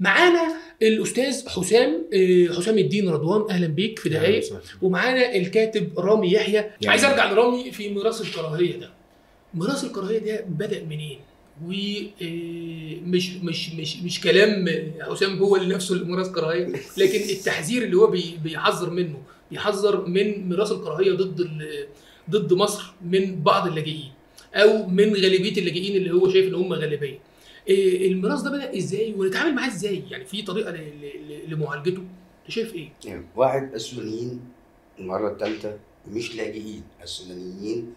معانا الأستاذ حسام آه، حسام الدين رضوان أهلا بيك في دقائق ومعانا الكاتب رامي يحيى. يعني- عايز أرجع لرامي في ميراث الكراهية ده. ميراث الكراهية ده بدأ منين؟ ومش مش مش مش كلام حسام هو اللي نفسه اللي ميراث كراهية لكن التحذير اللي هو بي- بيحذر منه بيحذر من ميراث الكراهية ضد ضد مصر من بعض اللاجئين أو من غالبية اللاجئين اللي هو شايف إن هم غالبية. الميراث ده بدأ إزاي ونتعامل معاه إزاي؟ يعني في طريقة ل- ل- ل- لمعالجته؟ أنت شايف إيه؟ يعني واحد السودانيين المرة الثالثة مش لاجئين. السودانيين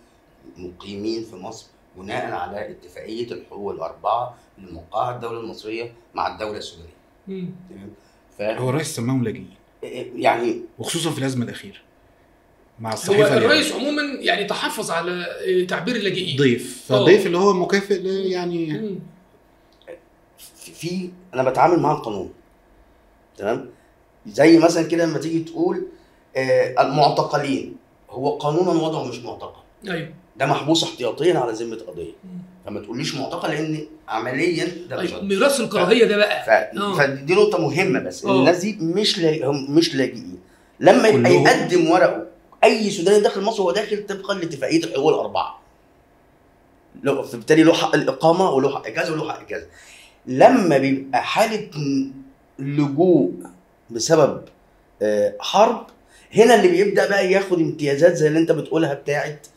مقيمين في مصر بناء على اتفاقية الحقوق الأربعة اللي موقعها الدولة المصرية مع الدولة السودانية. مم. تمام؟ ف هو الرئيس سماهم لاجئين. يعني وخصوصا في الأزمة الأخيرة مع هو الصحيفة الرئيس عموما يعني تحفظ على آه، تعبير اللاجئين. ضيف. آه. فالضيف اللي هو مكافئ يعني مم. في- أنا بتعامل مع القانون. تمام؟ زي مثلا كده لما تيجي تقول آه المعتقلين. هو قانونا وضعه مش معتقل. أيوه. ده محبوس احتياطيا على ذمة قضية. فما تقوليش معتقل لأن عمليا ده مش طيب ميراث الكراهية ده بقى. ف... آه. فدي نقطة مهمة بس إن آه. الناس دي مش لا... هم مش لاجئين. لما يبقى؟ يقدم ورقه أي سوداني داخل مصر هو داخل طبقا لاتفاقية الحقوق الأربعة. لو فبالتالي له حق الإقامة وله حق كذا وله حق كذا. لما بيبقى حالة لجوء بسبب آه، حرب هنا اللي بيبدأ بقى ياخد امتيازات زي اللي أنت بتقولها بتاعت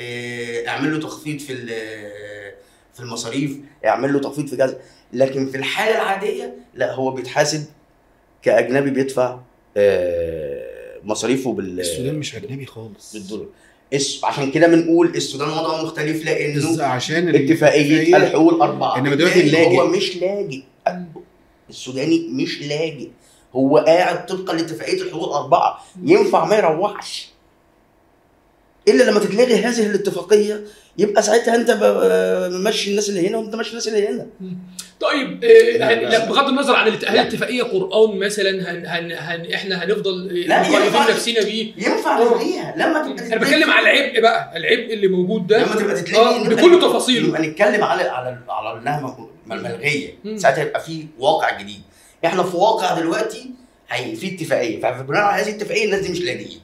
آه، اعمل له تخفيض في ال- في المصاريف اعمل له تخفيض في كذا. لكن في الحالة العادية لا هو بيتحاسب كأجنبي بيدفع آه، مصاريفه بال السودان مش أجنبي خالص. بالدولار. عشان كده بنقول السودان وضعه مختلف لأنه عشان اتفاقية الحقوق الاربعه إنما دلوقتي بالتالي هو اللاجئ. مش لاجئ. السوداني مش لاجئ. هو قاعد طبقا لاتفاقية الحقوق الاربعه ينفع ما يروحش. إلا لما تتلغي هذه الاتفاقية يبقى ساعتها أنت ب- ماشي الناس اللي هنا وأنت ماشي الناس اللي هنا. طيب. لا بغض النظر عن هل لا. الاتفاقيه قرآن مثلا هن هن هن إحنا هنفضل آه، مقيدين. نفسنا بيه ينفع آه. نلغيها لما تبقى أنا بتكلم على العبء بقى العبء اللي موجود ده لما تبقى تتلغي بكل تفاصيله يبقى نتكلم على على على إنها ملغية. ساعتها يبقى في واقع جديد إحنا في واقع دلوقتي هي في اتفاقية فبناء على هذه الاتفاقية الناس دي مش لاجئين